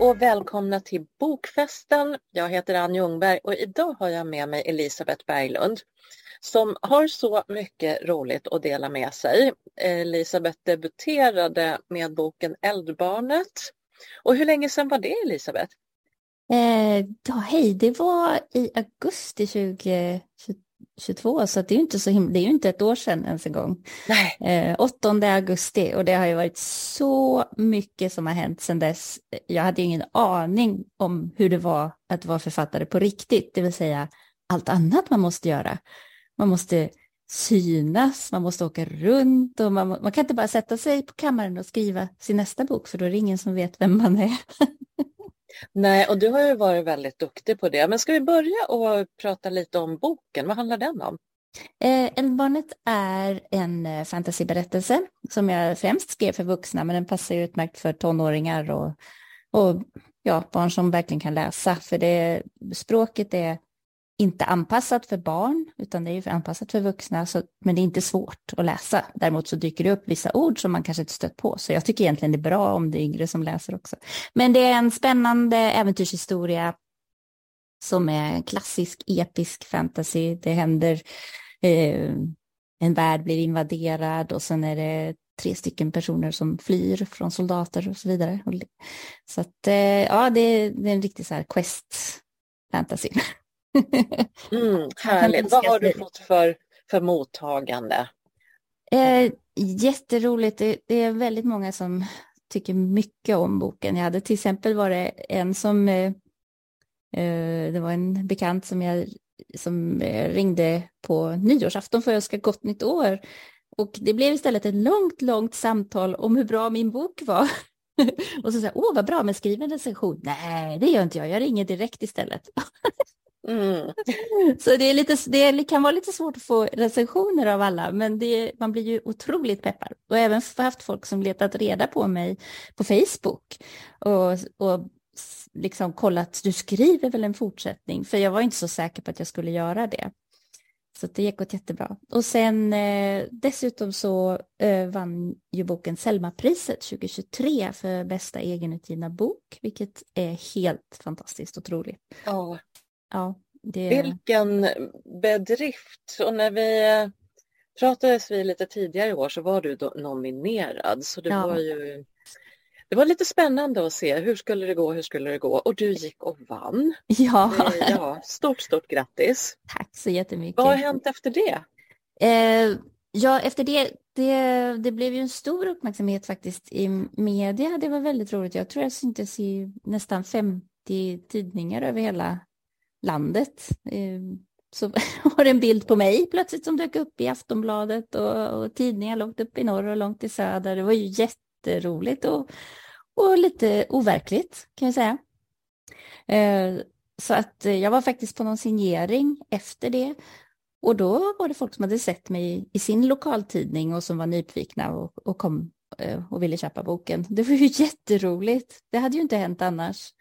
och välkomna till Bokfesten. Jag heter Ann Ljungberg och idag har jag med mig Elisabeth Berglund som har så mycket roligt att dela med sig. Elisabeth debuterade med boken Eldbarnet. Och hur länge sedan var det Elisabeth? Eh, ja, hej, det var i augusti 2022, så det är ju inte så himla, det är ju inte ett år sedan ens en gång. Eh, 8 augusti och det har ju varit så mycket som har hänt sedan dess. Jag hade ingen aning om hur det var att vara författare på riktigt, det vill säga allt annat man måste göra. Man måste synas, man måste åka runt och man, man kan inte bara sätta sig på kammaren och skriva sin nästa bok för då är det ingen som vet vem man är. Nej, och du har ju varit väldigt duktig på det. Men ska vi börja och prata lite om boken? Vad handlar den om? Eh, Eldbarnet är en eh, fantasyberättelse som jag främst skrev för vuxna, men den passar ju utmärkt för tonåringar och, och ja, barn som verkligen kan läsa. För det, språket är inte anpassat för barn, utan det är anpassat för vuxna, så, men det är inte svårt att läsa. Däremot så dyker det upp vissa ord som man kanske inte stött på, så jag tycker egentligen det är bra om det är yngre som läser också. Men det är en spännande äventyrshistoria som är klassisk episk fantasy. Det händer, eh, en värld blir invaderad och sen är det tre stycken personer som flyr från soldater och så vidare. Så att, eh, ja, det är, det är en riktig så här quest fantasy. Mm, härligt. Vad har du fått för, för mottagande? Eh, jätteroligt. Det, det, är väldigt många som tycker mycket om boken. Jag hade till exempel varit en som, eh, eh, det var en bekant som jag som eh, ringde på nyårsafton för att önska gott nytt år. Och det blev istället ett långt, långt samtal om hur bra min bok var. och så sa jag, åh vad bra, men skriv en recension. Nej, det gör inte jag, jag ringer direkt istället. Mm. Så det, är lite, det kan vara lite svårt att få recensioner av alla, men det, man blir ju otroligt peppad. Och även haft folk som letat reda på mig på Facebook och, och liksom kollat, du skriver väl en fortsättning? För jag var inte så säker på att jag skulle göra det. Så det gick åt jättebra. Och sen eh, dessutom så eh, vann ju boken Selma-priset 2023 för bästa egenutgivna bok, vilket är helt fantastiskt otroligt. Ja, Ja, det... Vilken bedrift! Och när vi pratades vi lite tidigare i år så var du nominerad så det ja. var ju det var lite spännande att se hur skulle det gå, hur skulle det gå och du gick och vann. Ja. ja stort, stort grattis! Tack så jättemycket! Vad har hänt efter det? Eh, ja, efter det, det, det blev ju en stor uppmärksamhet faktiskt i media. Det var väldigt roligt. Jag tror jag syntes i nästan 50 tidningar över hela landet. Ehm, så var det en bild på mig plötsligt som dök upp i Aftonbladet och, och tidningar långt upp i norr och långt i söder. Det var ju jätteroligt och, och lite overkligt kan jag säga. Ehm, så att eh, jag var faktiskt på någon signering efter det och då var det folk som hade sett mig i sin lokaltidning och som var nyfikna och, och kom eh, och ville köpa boken. Det var ju jätteroligt. Det hade ju inte hänt annars.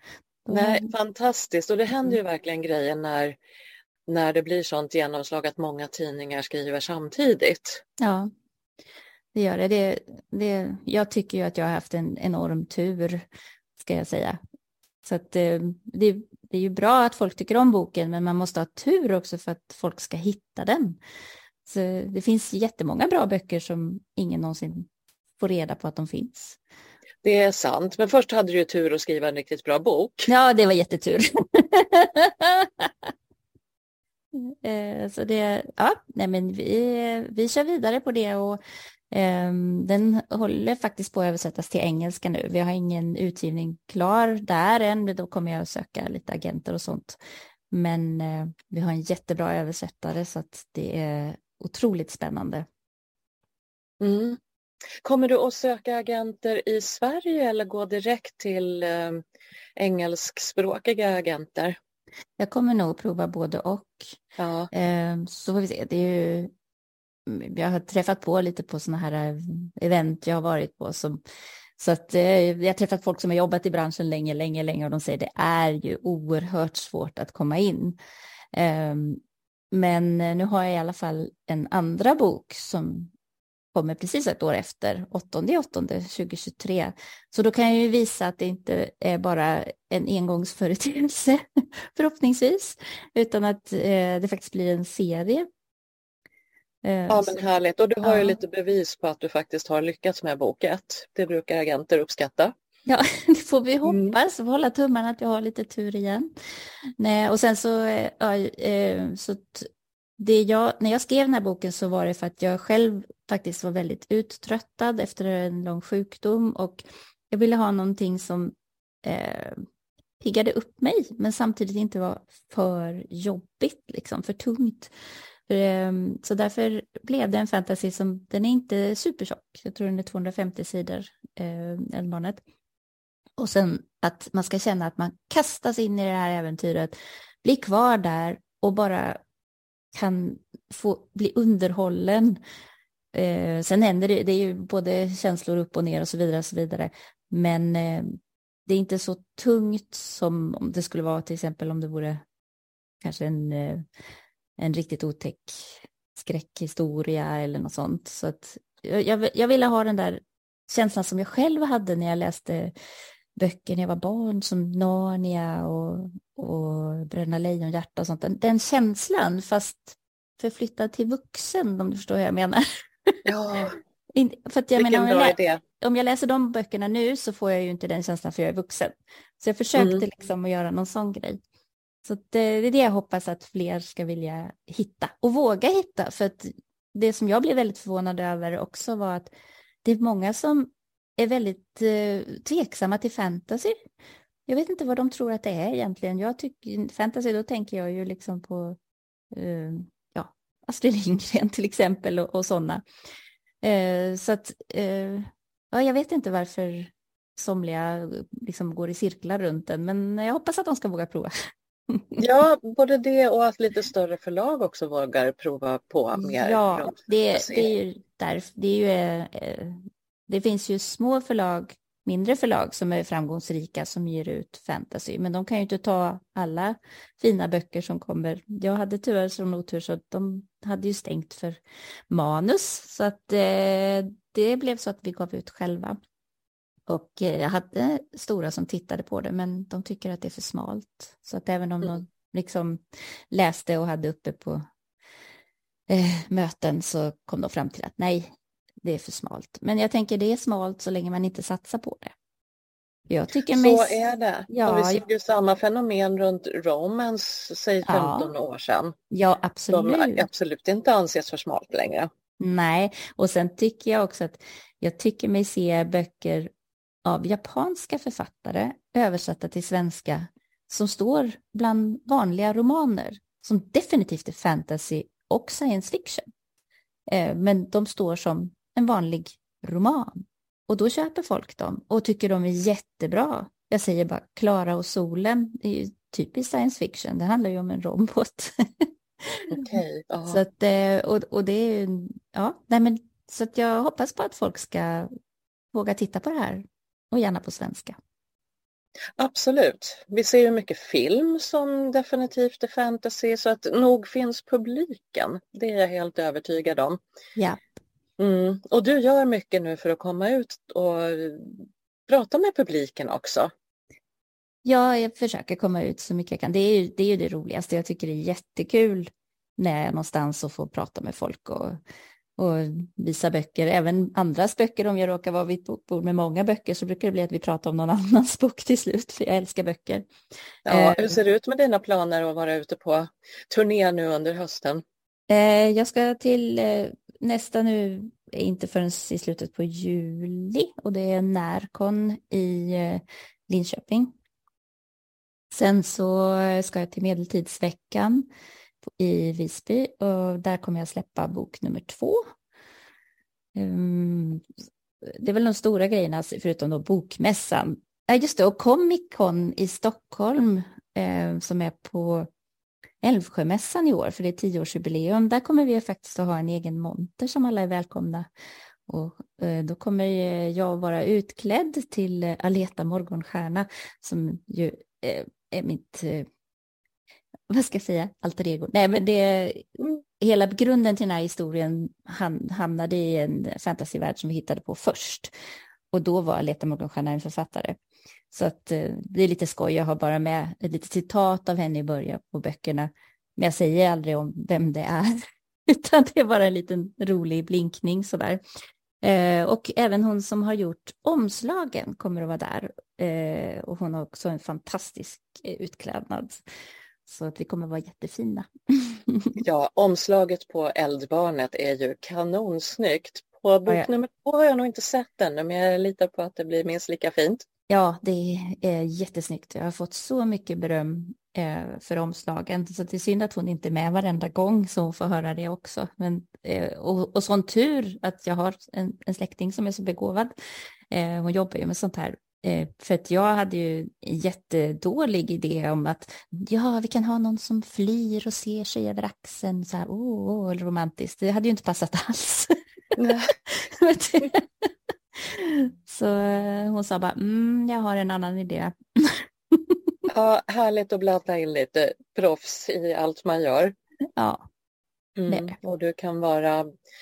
Nej, mm. fantastiskt och det händer ju verkligen grejer när, när det blir sånt genomslag att många tidningar skriver samtidigt. Ja, det gör det. det, det jag tycker ju att jag har haft en enorm tur, ska jag säga. Så att eh, det, det är ju bra att folk tycker om boken, men man måste ha tur också för att folk ska hitta den. Så det finns jättemånga bra böcker som ingen någonsin får reda på att de finns. Det är sant, men först hade du ju tur att skriva en riktigt bra bok. Ja, det var jättetur. Eh, så det, ja, nej men vi, vi kör vidare på det och um, den håller faktiskt på att översättas till engelska nu. Vi har ingen utgivning klar där än, men då kommer jag att söka lite agenter och sånt. Men uh, vi har en jättebra översättare så att det är otroligt spännande. Mm. Kommer du att söka agenter i Sverige eller gå direkt till eh, engelskspråkiga agenter? Jag kommer nog prova både och. Ja. Eh, så får vi se. Det är ju, jag har träffat på lite på sådana här eh, event jag har varit på. Som, så att eh, jag har träffat folk som har jobbat i branschen länge, länge, länge och de säger det är ju oerhört svårt att komma in. Eh, men nu har jag i alla fall en andra bok som kommer precis ett år efter, 8 8 2023. Så då kan jag ju visa att det inte är bara en engångsföreteelse, förhoppningsvis, utan att eh, det faktiskt blir en serie. Eh, ja, men härligt. Och du har ja. ju lite bevis på att du faktiskt har lyckats med bok ett. Det brukar agenter uppskatta. Ja, det får vi mm. hoppas. Mm. Hålla tummarna att jag har lite tur igen. Nej, och sen så, eh, ja, eh, så det jag, när jag skrev den här boken så var det för att jag själv faktiskt var väldigt uttröttad efter en lång sjukdom och jag ville ha någonting som eh, piggade upp mig men samtidigt inte var för jobbigt, liksom, för tungt. Eh, så därför blev det en fantasy som, den är inte supertjock, jag tror den är 250 sidor, eh. Och sen att man ska känna att man kastas in i det här äventyret, blir kvar där och bara kan få bli underhållen. Eh, sen händer det, det är ju både känslor upp och ner och så vidare. Och så vidare. Men eh, det är inte så tungt som om det skulle vara till exempel om det vore kanske en, eh, en riktigt otäck skräckhistoria eller något sånt. Så att jag, jag ville ha den där känslan som jag själv hade när jag läste böcker när jag var barn som Narnia och, och Bröderna Lejonhjärta och sånt. Den, den känslan fast förflyttad till vuxen om du förstår hur jag menar. Ja, för att jag menar, om jag, lä- om jag läser de böckerna nu så får jag ju inte den känslan för jag är vuxen. Så jag försökte mm. liksom att göra någon sån grej. Så det, det är det jag hoppas att fler ska vilja hitta och våga hitta. För att det som jag blev väldigt förvånad över också var att det är många som är väldigt eh, tveksamma till fantasy. Jag vet inte vad de tror att det är egentligen. Jag tycker fantasy, då tänker jag ju liksom på eh, Astrid Lindgren till exempel och, och sådana. Eh, så att, eh, ja, jag vet inte varför somliga liksom går i cirklar runt den, men jag hoppas att de ska våga prova. Ja, både det och att lite större förlag också vågar prova på mer. Ja, det, det är ju därför. Det är ju eh, det finns ju små förlag, mindre förlag som är framgångsrika som ger ut fantasy, men de kan ju inte ta alla fina böcker som kommer. Jag hade tyvärr som otur så att de hade ju stängt för manus, så att eh, det blev så att vi gav ut själva. Och eh, jag hade stora som tittade på det, men de tycker att det är för smalt. Så att även om mm. de liksom läste och hade uppe på eh, möten så kom de fram till att nej, det är för smalt. Men jag tänker det är smalt så länge man inte satsar på det. Jag tycker så mest... är det. Ja, och vi ser ju samma fenomen runt romance, säg 15 ja, år sedan. Ja, absolut. Som absolut inte anses för smalt längre. Nej, och sen tycker jag också att jag tycker mig se böcker av japanska författare översatta till svenska som står bland vanliga romaner som definitivt är fantasy och science fiction. Eh, men de står som en vanlig roman. Och då köper folk dem och tycker de är jättebra. Jag säger bara Klara och solen, det är ju typiskt science fiction, det handlar ju om en robot. Okej. Okay, så att, eh, och, och det är ja, nej men så att jag hoppas på att folk ska våga titta på det här och gärna på svenska. Absolut. Vi ser ju mycket film som definitivt är fantasy så att nog finns publiken. Det är jag helt övertygad om. Ja. Mm. Och du gör mycket nu för att komma ut och prata med publiken också. Ja, jag försöker komma ut så mycket jag kan. Det är ju det, är ju det roligaste. Jag tycker det är jättekul när jag är någonstans och får prata med folk och, och visa böcker. Även andras böcker. Om jag råkar vara vid ett bord med många böcker så brukar det bli att vi pratar om någon annans bok till slut, för jag älskar böcker. Ja, hur ser det ut med dina planer att vara ute på turné nu under hösten? Eh, jag ska till eh, nästa nu är inte förrän i slutet på juli och det är Närkon i eh, Linköping. Sen så ska jag till Medeltidsveckan i Visby och där kommer jag släppa bok nummer två. Ehm, det är väl de stora grejerna alltså, förutom då bokmässan. Just det, och Comic Con i Stockholm eh, som är på Älvsjömässan i år, för det är tioårsjubileum. Där kommer vi faktiskt att ha en egen monter som alla är välkomna. Och eh, då kommer jag vara utklädd till Aleta Morgonstjärna som ju eh, är mitt, eh, vad ska jag säga, alter ego. Nej, men det, hela grunden till den här historien hamnade i en fantasyvärld som vi hittade på först. Och då var Aleta Morgonstjärna en författare. Så att eh, det är lite skoj, jag har bara med ett litet citat av henne i början på böckerna. Men jag säger aldrig om vem det är, utan det är bara en liten rolig blinkning sådär. Eh, och även hon som har gjort omslagen kommer att vara där. Eh, och hon har också en fantastisk eh, utklädnad. Så att vi kommer att vara jättefina. ja, omslaget på Eldbarnet är ju kanonsnyggt. På bok nummer två har jag nog inte sett ännu, men jag litar på att det blir minst lika fint. Ja, det är jättesnyggt. Jag har fått så mycket beröm eh, för omslagen, så det är synd att hon inte är med varenda gång så hon får höra det också. Men, eh, och, och sån tur att jag har en, en släkting som är så begåvad. Eh, hon jobbar ju med sånt här för att jag hade ju en jättedålig idé om att ja, vi kan ha någon som flyr och ser sig över axeln, så här, åh, oh, oh, romantiskt. Det hade ju inte passat alls. så eh, hon sa bara, mm, jag har en annan idé. ja, härligt att blanda in lite proffs i allt man gör. Ja. Mm, och du kan vara...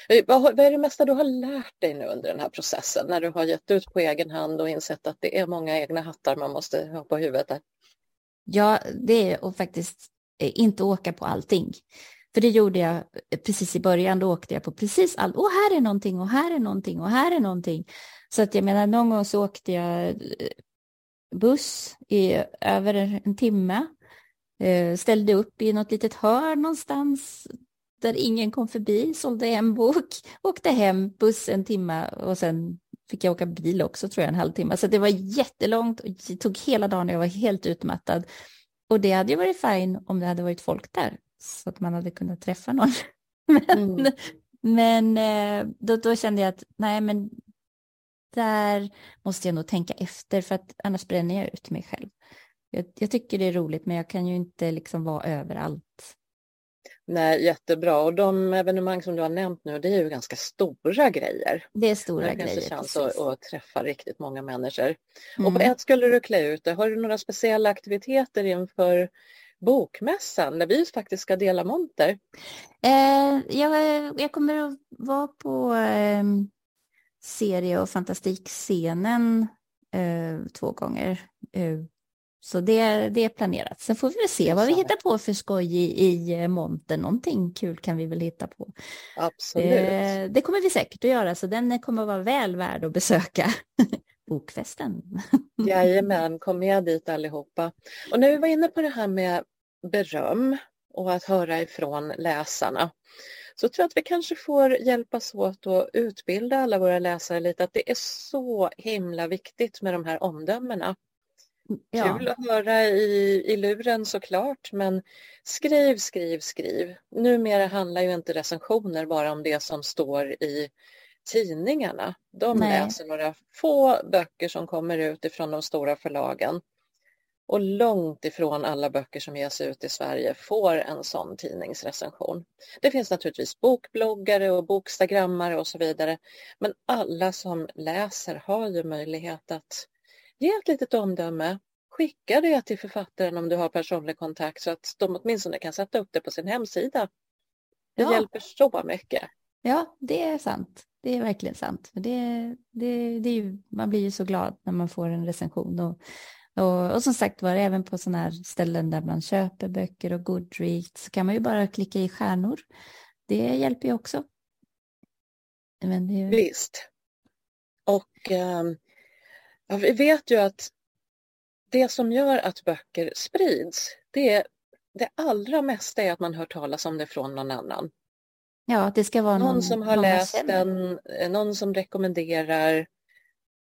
Eh, vad, är det mesta du har lärt dig nu under den här processen när du har gett ut på egen hand och insett att det är många egna hattar man måste ha på huvudet? Där? Ja, det är att faktiskt eh, inte åka på allting. För det gjorde jag eh, precis i början, då åkte jag på precis allt. Och här är någonting och här är någonting och här är någonting. Så att jag menar, någon gång så åkte jag eh, buss i över en timme eh, ställde upp i något litet hörn någonstans, där ingen kom förbi, sålde en bok, åkte hem, buss en timme och sen fick jag åka bil också tror jag en halvtimme. Så det var jättelångt och tog hela dagen och jag var helt utmattad. Och det hade ju varit fint om det hade varit folk där så att man hade kunnat träffa någon. men mm. men eh, då, då kände jag att nej men där måste jag nog tänka efter för att annars bränner jag ut mig själv. Jag, jag tycker det är roligt men jag kan ju inte liksom vara överallt Nej, jättebra. Och de evenemang som du har nämnt nu, det är ju ganska stora grejer. Det är stora det grejer. Det chans att, att, träffa riktigt många människor. Mm. Och på ett skulle du klä ut det. Har du några speciella aktiviteter inför bokmässan där vi faktiskt ska dela monter? Eh, jag, jag kommer att vara på eh, serie och fantastikscenen eh, två gånger eh, så det, det är planerat. Sen får vi väl se vad vi hittar på för skoj i, i eh, monten. Någonting kul kan vi väl hitta på. Absolut. Eh, det kommer vi säkert att göra, så den kommer att vara väl värd att besöka. Bokfesten. Jajamän, kom med dit allihopa. Och när vi var inne på det här med beröm och att höra ifrån läsarna så tror jag att vi kanske får hjälpas åt att utbilda alla våra läsare lite att det är så himla viktigt med de här omdömena. Ja. Kul att höra i, i luren såklart, men skriv, skriv, skriv. Numera handlar ju inte recensioner bara om det som står i tidningarna. De Nej. läser några få böcker som kommer ut ifrån de stora förlagen. Och långt ifrån alla böcker som ges ut i Sverige får en sån tidningsrecension. Det finns naturligtvis bokbloggare och bokstagrammare och så vidare. Men alla som läser har ju möjlighet att Ge ett litet omdöme. Skicka det till författaren om du har personlig kontakt så att de åtminstone kan sätta upp det på sin hemsida. Det ja. hjälper så mycket. Ja, det är sant. Det är verkligen sant. Det, det, det är ju, man blir ju så glad när man får en recension. Och, och, och som sagt var, även på sådana här ställen där man köper böcker och Goodreads så kan man ju bara klicka i stjärnor. Det hjälper ju också. Men det... Visst. Och um, vi vet ju att det som gör att böcker sprids, det är det allra mesta är att man hör talas om det från någon annan. Ja, det ska vara någon, någon som har läst den, eh, någon som rekommenderar.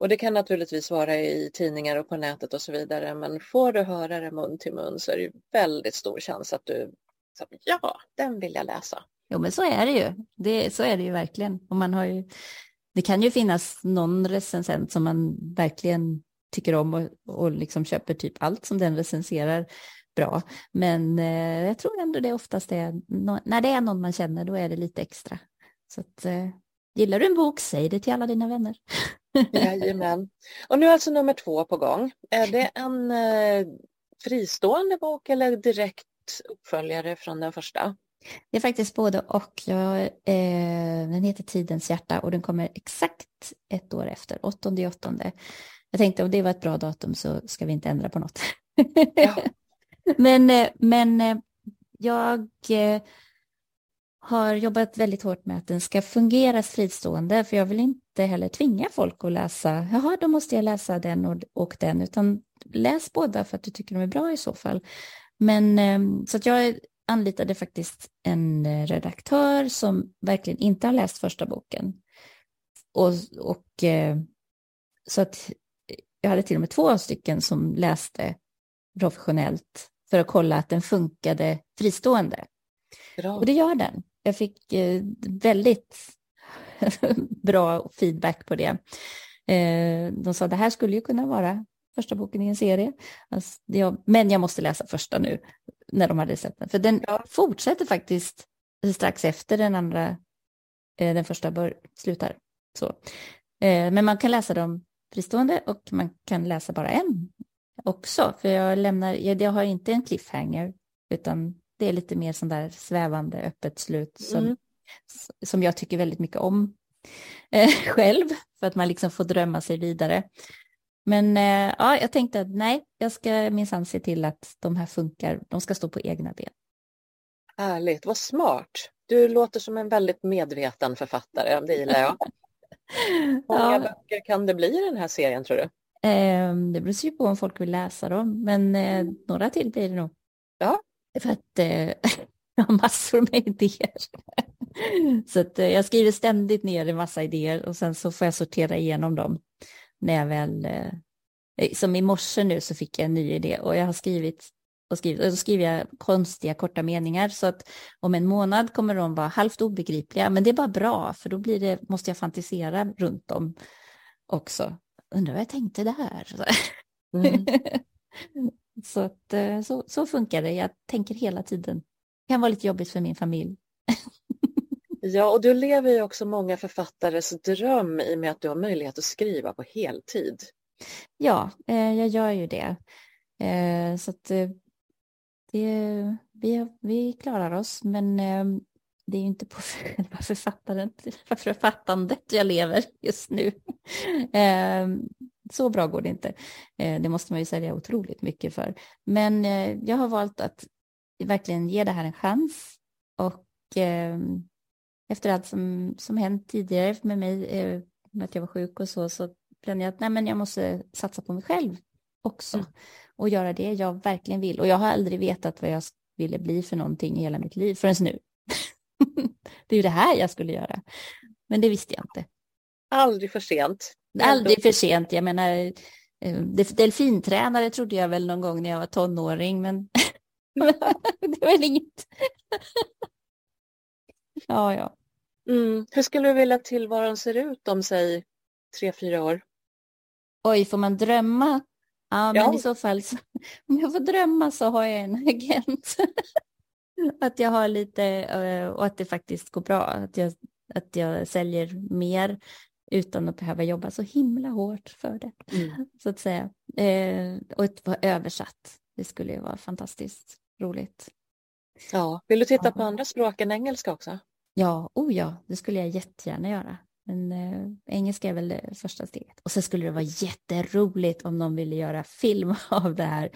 Och det kan naturligtvis vara i tidningar och på nätet och så vidare. Men får du höra det mun till mun så är det väldigt stor chans att du, ja, den vill jag läsa. Jo, men så är det ju. Det, så är det ju verkligen. Och man har ju det kan ju finnas någon recensent som man verkligen tycker om och, och liksom köper typ allt som den recenserar bra. Men eh, jag tror ändå det oftast är, no när det är någon man känner, då är det lite extra. Så att, eh, gillar du en bok, säg det till alla dina vänner. Jajamän. Och nu alltså nummer två på gång. Är det en eh, fristående bok eller direkt uppföljare från den första? Det är faktiskt både och. Jag, eh, den heter Tidens hjärta och den kommer exakt ett år efter, 8 åttonde. Jag tänkte om det var ett bra datum så ska vi inte ändra på något. Ja. men, eh, men eh, jag eh, har jobbat väldigt hårt med att den ska fungera fristående, för jag vill inte heller tvinga folk att läsa, jaha, då måste jag läsa den och, och den, utan läs båda för att du tycker de är bra i så fall. Men ehm, så att jag anlitade faktiskt en redaktör som verkligen inte har läst första boken. Och, och så att jag hade till och med två stycken som läste professionellt för att kolla att den funkade fristående. Bra. Och det gör den. Jag fick eh, väldigt bra feedback på det. De sa att det här skulle ju kunna vara första boken i en serie. Alltså, jag, men jag måste läsa första nu, när de hade sett den. För den ja. fortsätter faktiskt strax efter den andra, eh, den första bör, slutar. Så. Eh, men man kan läsa dem fristående och man kan läsa bara en också. För jag lämnar, jag, jag har inte en cliffhanger, utan det är lite mer sån där svävande öppet slut som, mm. som jag tycker väldigt mycket om eh, själv, för att man liksom får drömma sig vidare. Men eh, ja, jag tänkte att nej, jag ska minsann se till att de här funkar. De ska stå på egna ben. Härligt, vad smart. Du låter som en väldigt medveten författare, det gillar jag. Hur många ja. böcker kan det bli i den här serien tror du? Eh, det beror ju på om folk vill läsa dem, men eh, mm. några till blir det nog. Ja. För att eh, jag har massor med idéer. så att, eh, jag skriver ständigt ner en massa idéer och sen så får jag sortera igenom dem när jag väl, som i morse nu så fick jag en ny idé och jag har skrivit och skrivit, och då skriver jag konstiga korta meningar så att om en månad kommer de vara halvt obegripliga, men det är bara bra för då blir det, måste jag fantisera runt dem också. Undrar vad jag tänkte där. Mm. så, att, eh, så, så funkar det, jag tänker hela tiden. Det kan vara lite jobbigt för min familj. Ja, och du lever ju också många författares dröm i och med att du har möjlighet att skriva på heltid. Ja, eh, jag gör ju det. Eh, så att det, vi, vi klarar oss, men det är ju inte på själva författandet jag lever just nu. Så bra går det inte. Det måste man ju sälja otroligt mycket för. Men jag har valt att verkligen ge det här en chans och efter allt som, som hänt tidigare med mig, eh, med att jag var sjuk och så, så kände jag att nej, men jag måste satsa på mig själv också och göra det jag verkligen vill. Och jag har aldrig vetat vad jag ville bli för någonting i hela mitt liv förrän nu. det är ju det här jag skulle göra. Men det visste jag inte. Aldrig för sent. Aldrig för sent. Jag menar, eh, delfintränare trodde jag väl någon gång när jag var tonåring, men det var inget. ja, ja. Mm. Hur skulle du vilja att tillvaron ser ut om, säg, tre, fyra år? Oj, får man drömma? Ja, ja. men i så fall, så, om jag får drömma så har jag en agent. Att jag har lite, eh, och att det faktiskt går bra, att jag, att jag säljer mer utan att behöva jobba så himla hårt för det, mm. så att säga. Eh, och att vara översatt, det skulle ju vara fantastiskt roligt. Ja, vill du titta ja. på andra språk än engelska också? Ja, oh ja, det skulle jag jättegärna göra. Men eh, engelska är väl det första steget. Och så skulle det vara jätteroligt om någon ville göra film av det här.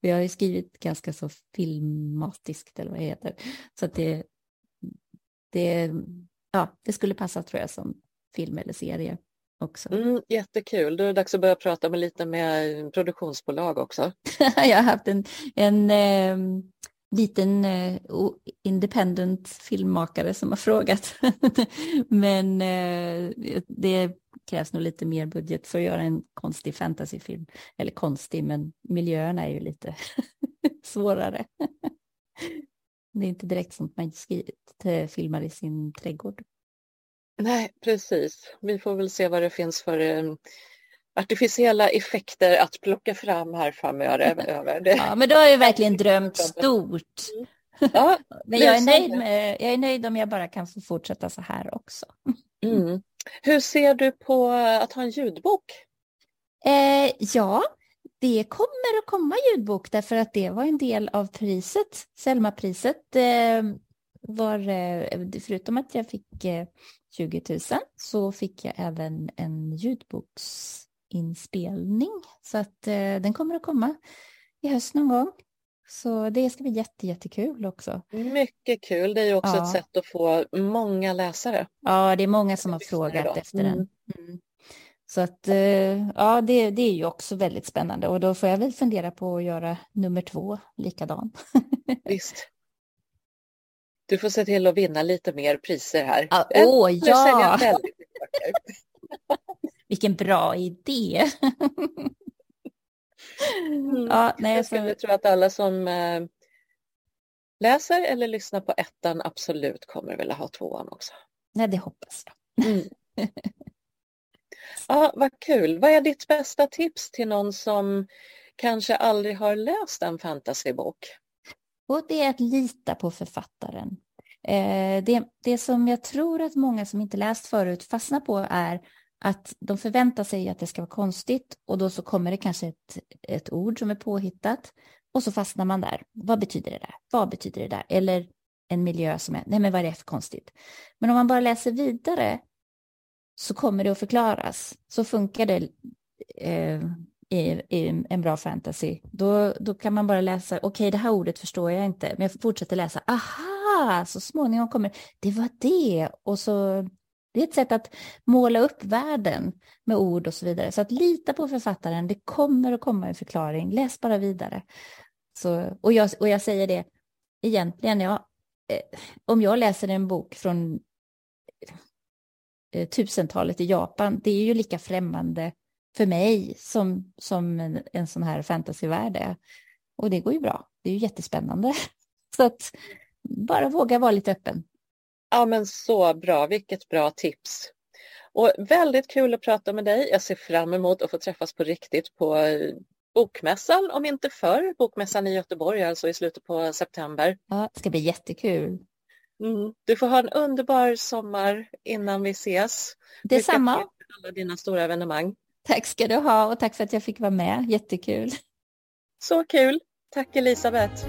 Vi har ju skrivit ganska så filmatiskt eller vad det heter. Så att det, det, ja, det skulle passa tror jag som film eller serie också. Mm, jättekul, då är det dags att börja prata med lite med produktionsbolag också. jag har haft en, en eh, liten uh, independent filmmakare som har frågat. Men uh, det krävs nog lite mer budget för att göra en konstig fantasyfilm. Eller konstig, men miljöerna är ju lite svårare. det är inte direkt som man filmar i sin trädgård. Nej, precis. Vi får väl se vad det finns för um artificiella effekter att plocka fram här framöver. Ja, men då har jag verkligen drömt stort. Ja, men jag är, nöjd med, jag är nöjd om jag bara kan få fortsätta så här också. Mm. Hur ser du på att ha en ljudbok? Eh, ja, det kommer att komma ljudbok därför att det var en del av priset, Selma-priset. Eh, var, eh, förutom att jag fick eh, 20 000 så fick jag även en ljudboksinspelning. Så att eh, den kommer att komma i höst någon gång. Så det ska bli jätte, jättekul också. Mycket kul. Det är ju också ja. ett sätt att få många läsare. Ja, det är många som har frågat efter mm. den. Mm. Så att eh, ja, det, det är ju också väldigt spännande och då får jag väl fundera på att göra nummer två likadan. Visst. Du får se till att vinna lite mer priser här. Ah, åh, ja! Vilken bra idé! Mm. Ja, nej, jag skulle tro att alla som eh, läser eller lyssnar på ettan absolut kommer vilja ha tvåan också. Nej, det hoppas jag. Mm. ja, vad kul. Vad är ditt bästa tips till någon som kanske aldrig har läst en fantasybok? Och det är att lita på författaren. Eh, det, det som jag tror att många som inte läst förut fastnar på är att de förväntar sig att det ska vara konstigt och då så kommer det kanske ett, ett ord som är påhittat och så fastnar man där. Vad betyder det där? Vad betyder det där? Eller en miljö som är, nej men vad är det för konstigt? Men om man bara läser vidare så kommer det att förklaras. Så funkar det eh, i, i, en bra fantasy. Då, då kan man bara läsa, okej okay, det här ordet förstår jag inte, men jag fortsätter läsa, aha, så småningom kommer det var det och så det är ett sätt att måla upp världen med ord och så vidare. Så att lita på författaren, det kommer att komma en förklaring. Läs bara vidare. Så, och, jag, och jag säger det egentligen, ja, eh, om jag läser en bok från eh, tusentalet i Japan, det är ju lika främmande för mig som, som en, en sån här fantasyvärld är. Och det går ju bra. Det är ju jättespännande. Så att bara våga vara lite öppen. Ja men så bra, vilket bra tips. Och väldigt kul att prata med dig. Jag ser fram emot att få träffas på riktigt på eh, Bokmässan, om inte förr. Bokmässan i Göteborg, alltså i slutet på september. Ja, det ska bli jättekul. Mm. Du får ha en underbar sommar innan vi ses. Detsamma. Lycka till alla dina stora evenemang. Tack ska du ha och tack för att jag fick vara med. Jättekul. Så kul. Tack Elisabeth.